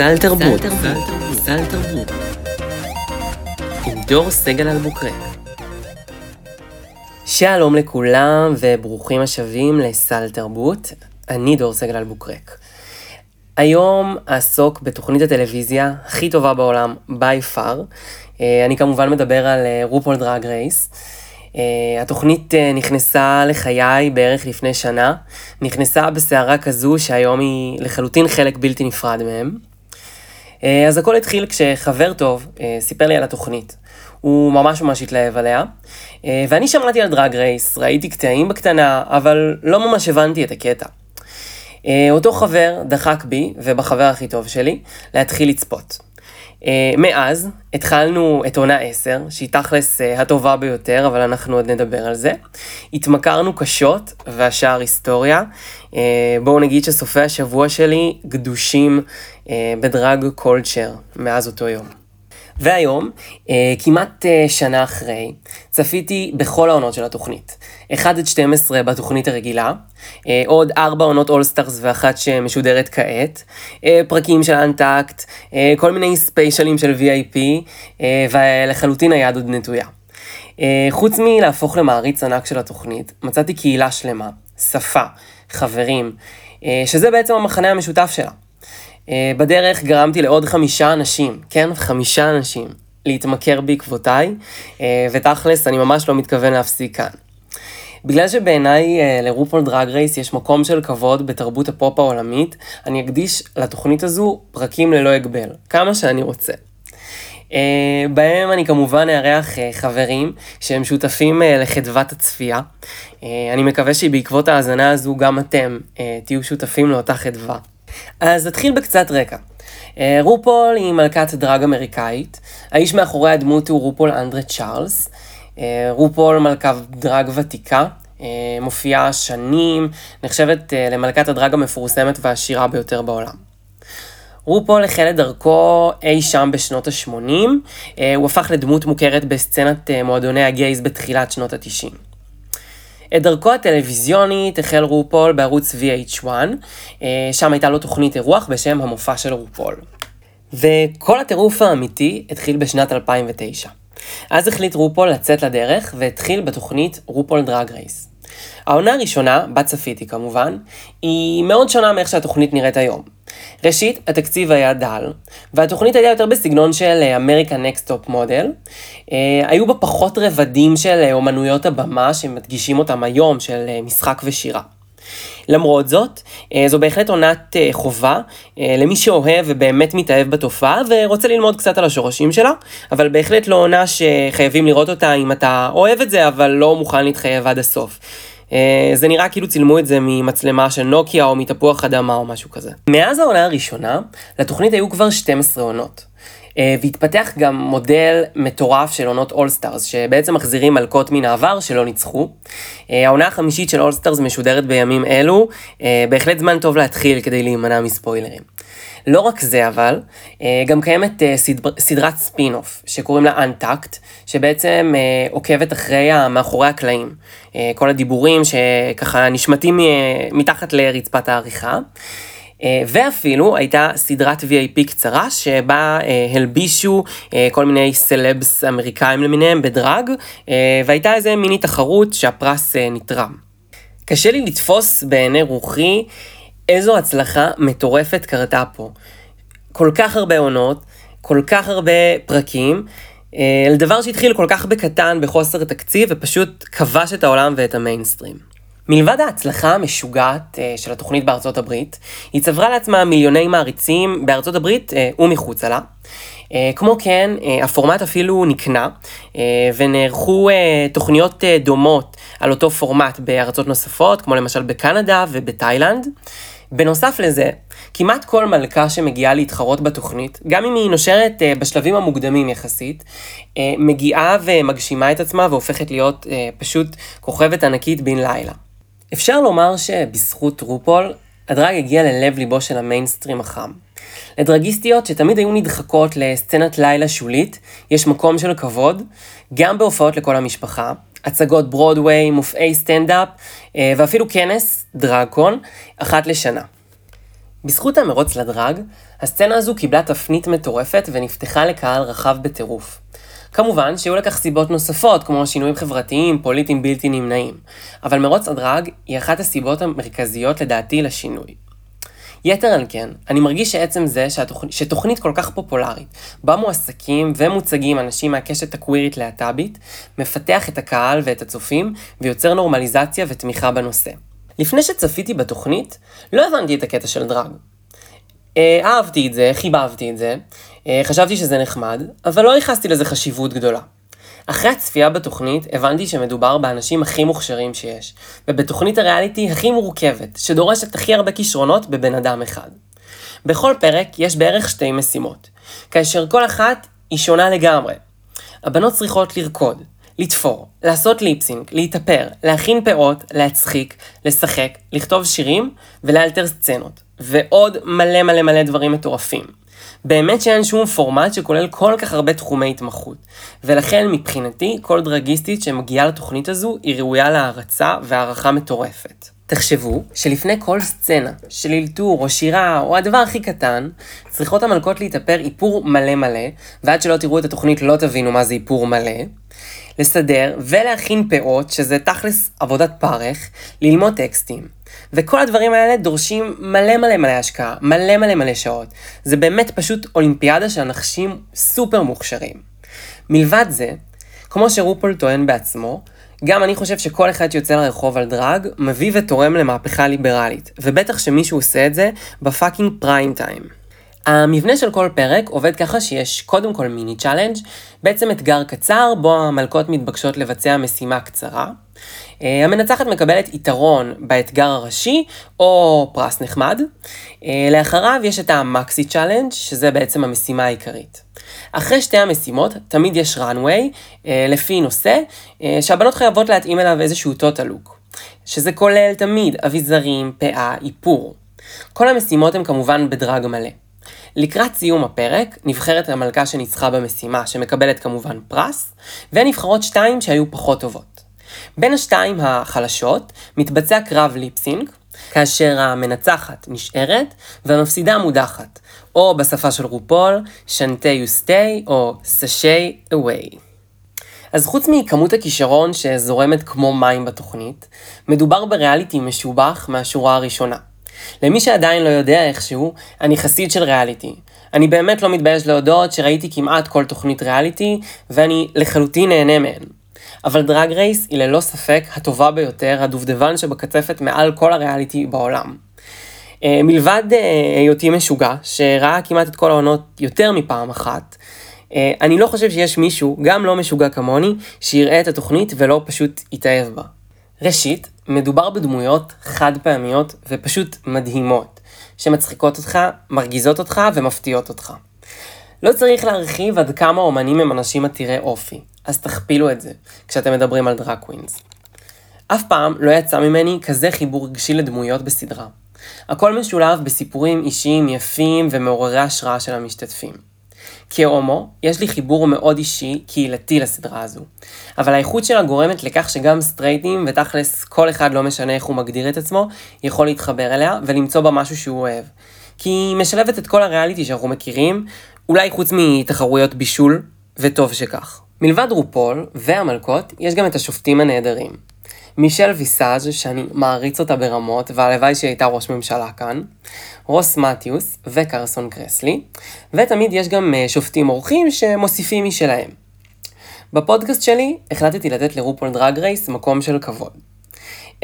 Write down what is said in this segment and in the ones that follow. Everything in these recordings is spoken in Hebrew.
סל תרבות. סל תרבות. עם דור סגל אלבוקרק. שלום לכולם וברוכים השבים לסל תרבות. אני דור סגל אלבוקרק. היום אעסוק בתוכנית הטלוויזיה הכי טובה בעולם, by far. אה, אני כמובן מדבר על רופול דרג רייס. התוכנית אה, נכנסה לחיי בערך לפני שנה, נכנסה בסערה כזו שהיום היא לחלוטין חלק בלתי נפרד מהם. אה, אז הכל התחיל כשחבר טוב סיפר לי על התוכנית. הוא ממש ממש התלהב עליה, ואני שמעתי על דרג רייס, ראיתי קטעים בקטנה, אבל לא ממש הבנתי את הקטע. אה, אותו חבר דחק בי, ובחבר הכי טוב שלי, להתחיל לצפות. אה, מאז התחלנו את עונה 10, שהיא תכלס אה, הטובה ביותר, אבל אנחנו עוד נדבר על זה. התמכרנו קשות, והשאר היסטוריה. בואו נגיד שסופי השבוע שלי גדושים ב drag culture מאז אותו יום. והיום, אה, כמעט אה, שנה אחרי, צפיתי בכל העונות של התוכנית. 1 עד 12 בתוכנית הרגילה, אה, עוד 4 עונות All Stars ואחת שמשודרת כעת, פרקים של Untucked, כל מיני ספיישלים של VIP, ולחלוטין היד עוד נטויה. חוץ מלהפוך למעריץ ענק של התוכנית, מצאתי קהילה שלמה, שפה, חברים, שזה בעצם המחנה המשותף שלה. אה, בדרך גרמתי לעוד חמישה אנשים, כן? חמישה אנשים, להתמכר בעקבותיי, אה, ותכלס, אני ממש לא מתכוון להפסיק כאן. בגלל שבעיניי אה, לרופול דרג רייס יש מקום של כבוד בתרבות הפופ העולמית, אני אקדיש לתוכנית הזו פרקים ללא הגבל, כמה שאני רוצה. בהם אני כמובן אארח חברים שהם שותפים לחדוות הצפייה. אני מקווה שבעקבות ההאזנה הזו גם אתם תהיו שותפים לאותה חדווה. אז נתחיל בקצת רקע. אה, רופול היא מלכת דרג אמריקאית, האיש מאחורי הדמות הוא רופול אנדרה צ'ארלס. אה, רופול מלכת דרג ותיקה, אה, מופיעה שנים, נחשבת למלכת הדרג המפורסמת והעשירה ביותר בעולם. רופול החל את דרכו אי שם בשנות ה-80, הוא הפך לדמות מוכרת בסצנת מועדוני הגייז בתחילת שנות ה-90. את דרכו הטלוויזיונית החל רופול בערוץ VH1, אה, שם הייתה לו תוכנית אירוח בשם המופע של רופול. וכל הטירוף האמיתי התחיל בשנת 2009. אז החליט רופול לצאת לדרך והתחיל בתוכנית רופול דרג רייס. העונה הראשונה, בה צפיתי כמובן, היא מאוד שונה מאיך שהתוכנית נראית היום. ראשית, התקציב היה דל, והתוכנית הייתה יותר בסגנון של America's Next Top Model. היו בה פחות רבדים של אה, אומנויות הבמה שמדגישים אותם היום, של אה, משחק ושירה. למרות זאת, אה, זו בהחלט עונת חובה למי שאוהב ובאמת מתאהב בתופעה ורוצה ללמוד קצת על השורשים שלה, אבל בהחלט לא עונה שחייבים לראות אותה אם אתה אוהב את זה אבל לא מוכן להתחייב עד הסוף. אה, זה נראה כאילו צילמו את זה ממצלמה של נוקיה או מתפוח אדמה או משהו כזה. מאז העונה הראשונה, לתוכנית היו כבר 12 עונות. אה, והתפתח גם מודל מטורף של עונות All Stars, שבעצם מחזירים מלכות מן העבר שלא ניצחו. אה, העונה החמישית של All Stars משודרת בימים אלו, בהחלט זמן טוב להתחיל כדי להימנע מספוילרים. לא רק זה אבל, אה, גם קיימת אה, סדרת ספין-אוף שקוראים לה Untucked, שבעצם אה, עוקבת אחרי מאחורי הקלעים. כל הדיבורים שככה נשמטים מתחת לרצפת העריכה. ואפילו הייתה סדרת VIP קצרה שבה הלבישו כל מיני סלבס אמריקאים למיניהם בדרג, והייתה איזה מיני תחרות שהפרס נתרם. קשה לי לתפוס בעיני רוחי איזו הצלחה מטורפת קרתה פה. כל כך הרבה עונות, כל כך הרבה פרקים, אה, לדבר שהתחיל כל כך בקטן, בחוסר תקציב, ופשוט כבש את העולם ואת המיינסטרים. מלבד ההצלחה המשוגעת uh, של התוכנית בארצות הברית, היא צברה לעצמה מיליוני מעריצים בארצות הברית uh, ומחוצה לה. כמו כן, הפורמט אפילו נקנה, ונערכו תוכניות דומות על אותו פורמט בארצות נוספות, כמו למשל בקנדה ובתאילנד. בנוסף לזה, כמעט כל מלכה שמגיעה להתחרות בתוכנית, גם אם היא נושרת uh, בשלבים המוקדמים יחסית, uh, מגיעה ומגשימה את עצמה והופכת להיות uh, פשוט כוכבת ענקית בן לילה. אפשר לומר שבזכות רופול, הדראג הגיע ללב ליבו של המיינסטרים החם. לדראגיסטיות שתמיד היו נדחקות לסצנת לילה שולית, יש מקום של כבוד, גם בהופעות לכל המשפחה, הצגות ברודוויי, מופעי סטנדאפ, ואפילו כנס, דרגקון, אחת לשנה. בזכות המרוץ לדרג, הסצנה הזו קיבלה תפנית מטורפת ונפתחה לקהל רחב בטירוף. כמובן שהיו לכך סיבות נוספות, כמו שינויים חברתיים, פוליטיים בלתי נמנעים, אבל מרוץ הדרג היא אחת הסיבות המרכזיות לדעתי לשינוי. יתר על כן, אני מרגיש שעצם זה שהתוכ... שתוכנית כל כך פופולרית, בה מועסקים ומוצגים אנשים מהקשת הקווירית להט"בית, מפתח את הקהל ואת הצופים, ויוצר נורמליזציה ותמיכה בנושא. לפני שצפיתי בתוכנית, לא הבנתי את הקטע של דרג. אה, אהבתי את זה, חיבבתי את זה, אה, חשבתי שזה נחמד, אבל לא ייחסתי לזה חשיבות גדולה. אחרי הצפייה בתוכנית הבנתי שמדובר באנשים הכי מוכשרים שיש, ובתוכנית הריאליטי הכי מורכבת, שדורשת הכי הרבה כישרונות בבן אדם אחד. בכל פרק יש בערך שתי משימות, כאשר כל אחת היא שונה לגמרי. הבנות צריכות לרקוד, לתפור, לעשות ליפסינג, להתאפר, להכין פאות, להצחיק, לשחק, לכתוב שירים ולאלתר סצנות, ועוד מלא מלא מלא דברים מטורפים. באמת שאין שום פורמט שכולל כל כך הרבה תחומי התמחות. ולכן מבחינתי, כל דרגיסטית שמגיעה לתוכנית הזו היא ראויה להערצה והערכה מטורפת. תחשבו שלפני כל סצנה של אלתור או שירה או הדבר הכי קטן, צריכות המלכות להתאפר איפור מלא מלא, ועד שלא תראו את התוכנית לא תבינו מה זה איפור מלא, לסדר ולהכין פאות, שזה תכלס עבודת פרך, ללמוד טקסטים. וכל הדברים האלה דורשים מלא מלא מלא השקעה, מלא מלא מלא שעות. זה באמת פשוט אולימפיאדה של אנשים סופר מוכשרים. מלבד זה, כמו שרופול טוען בעצמו, גם אני חושב שכל אחד שיוצא לרחוב על דרג, מביא ותורם למהפכה ליברלית, ובטח שמישהו עושה את זה ב fucking prime time. המבנה של כל פרק עובד ככה שיש קודם כל mini challenge, בעצם אתגר קצר בו המלכות מתבקשות לבצע משימה קצרה. אה, המנצחת מקבלת יתרון באתגר הראשי או פרס נחמד. אה, לאחריו יש את ה maxi challenge שזה בעצם המשימה העיקרית. אחרי שתי המשימות תמיד יש runway אה, לפי נושא שהבנות חייבות להתאים אליו איזשהו total look. שזה כולל תמיד אביזרים, פאה, איפור. כל המשימות הן כמובן בדרג מלא. לקראת סיום הפרק, נבחרת המלכה שניצחה במשימה, שמקבלת כמובן פרס, ונבחרות שתיים שהיו פחות טובות. בין השתיים החלשות, מתבצע קרב ליפסינג, כאשר המנצחת נשארת והמפסידה מודחת, או בשפה של רופול, שנטי יו סטי, או סשי אווי. אז חוץ מכמות הכישרון שזורמת כמו מים בתוכנית, מדובר בריאליטי משובח מהשורה הראשונה. למי שעדיין לא יודע איכשהו, אני חסיד של ריאליטי. אני באמת לא מתבייש להודות שראיתי כמעט כל תוכנית ריאליטי, ואני לחלוטין נהנה מהן. אבל דרג רייס היא ללא ספק הטובה ביותר, הדובדבן שבקצפת מעל כל הריאליטי בעולם. אה, מלבד אה, היותי משוגע, שראה כמעט את כל העונות יותר מפעם אחת, אה, אני לא חושב שיש מישהו, גם לא משוגע כמוני, שיראה את התוכנית ולא פשוט יתאהב בה. ראשית, מדובר בדמויות חד פעמיות ופשוט מדהימות, שמצחיקות אותך, מרגיזות אותך ומפתיעות אותך. לא צריך להרחיב עד כמה אומנים הם אנשים עתירי אופי, אז תכפילו את זה כשאתם מדברים על drag queens. אף פעם לא יצא ממני כזה חיבור רגשי לדמויות בסדרה. הכל משולב בסיפורים אישיים יפים ומעוררי השראה של המשתתפים. כהומו, יש לי חיבור מאוד אישי, קהילתי לסדרה הזו. אבל האיכות שלה גורמת לכך שגם סטרייטים, ותכלס כל אחד לא משנה איך הוא מגדיר את עצמו, יכול להתחבר אליה ולמצוא בה משהו שהוא אוהב. כי היא משלבת את כל הריאליטי שאנחנו מכירים, אולי חוץ מתחרויות בישול, וטוב שכך. מלבד רופול והמלכות, יש גם את השופטים הנהדרים. מישל ויסאז' שאני מעריץ אותה ברמות, והלוואי שהיא הייתה ראש ממשלה כאן, רוס מתיוס וקרסון קרסלי, ותמיד יש גם אה, שופטים אורחים שמוסיפים משלהם. בפודקאסט שלי החלטתי לתת לרופול דרג רייס מקום של כבוד.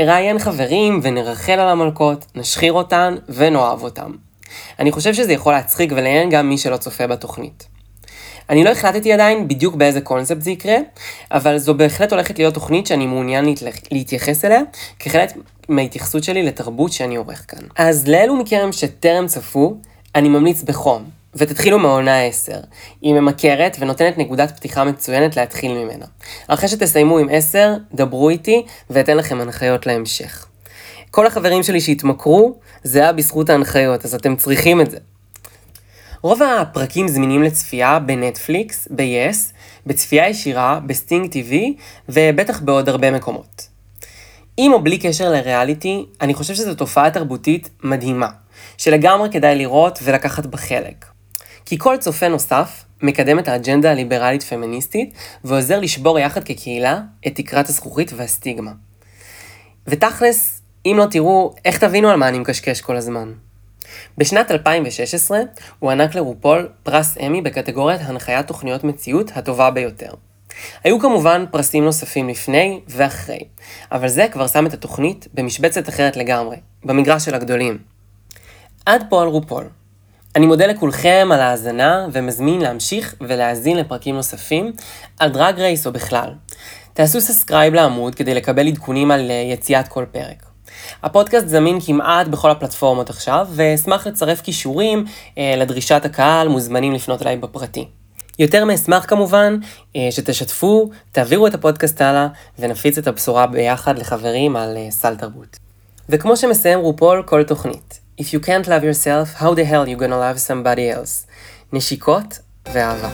אראיין חברים ונרחל על המלכות, נשחיר אותן ונאהב אותן. אני חושב שזה יכול להצחיק ולעניין גם מי שלא צופה בתוכנית. אני לא החלטתי עדיין בדיוק באיזה קונספט זה יקרה, אבל זו בהחלט הולכת להיות תוכנית שאני מעוניין להתייחס אליה, כחלק מההתייחסות שלי לתרבות שאני עורך כאן. אז לאלו מכם שטרם צפו, אני ממליץ בחום, ותתחילו מעונה 10. היא ממכרת ונותנת נקודת פתיחה מצוינת להתחיל ממנה. אחרי שתסיימו עם 10, דברו איתי ואתן לכם הנחיות להמשך. כל החברים שלי שהתמכרו, זה היה בזכות ההנחיות, אז אתם צריכים את זה. רוב הפרקים זמינים לצפייה בנטפליקס, ב-yes, בצפייה ישירה, בסטינג TV, ובטח בעוד הרבה מקומות. עם או בלי קשר לריאליטי, אני חושב שזו תופעה תרבותית מדהימה, שלגמרי כדאי לראות ולקחת בה חלק. כי כל צופה נוסף מקדם את האג'נדה הליברלית פמיניסטית ועוזר לשבור יחד כקהילה את תקרת הזכוכית והסטיגמה. ותכלס, אם לא תראו, איך תבינו על מה אני מקשקש כל הזמן? בשנת 2016 הוענק לרופול פרס אמי בקטגוריית הנחיית תוכניות מציאות הטובה ביותר. היו כמובן פרסים נוספים לפני ואחרי, אבל זה כבר שם את התוכנית במשבצת אחרת לגמרי, במגרש של הגדולים. עד פה על רופול. אני מודה לכולכם על ההאזנה ומזמין להמשיך ולהאזין לפרקים נוספים על דראג רייס או בכלל. תעשו subscribe לעמוד כדי לקבל עדכונים על אה, יציאת כל פרק. הפודקאסט זמין כמעט בכל הפלטפורמות עכשיו, ואשמח לצרף קישורים אה, לדרישת הקהל, מוזמנים לפנות אליי בפרטי. יותר מאשמח כמובן אה, שתשתפו, תעבירו את הפודקאסט הלאה ונפיץ את הבשורה ביחד לחברים על אה, סל תרבות. וכמו שמסיים רופול כל תוכנית, If you can't love yourself, how the hell you gonna love somebody else? נשיקות ואהבה.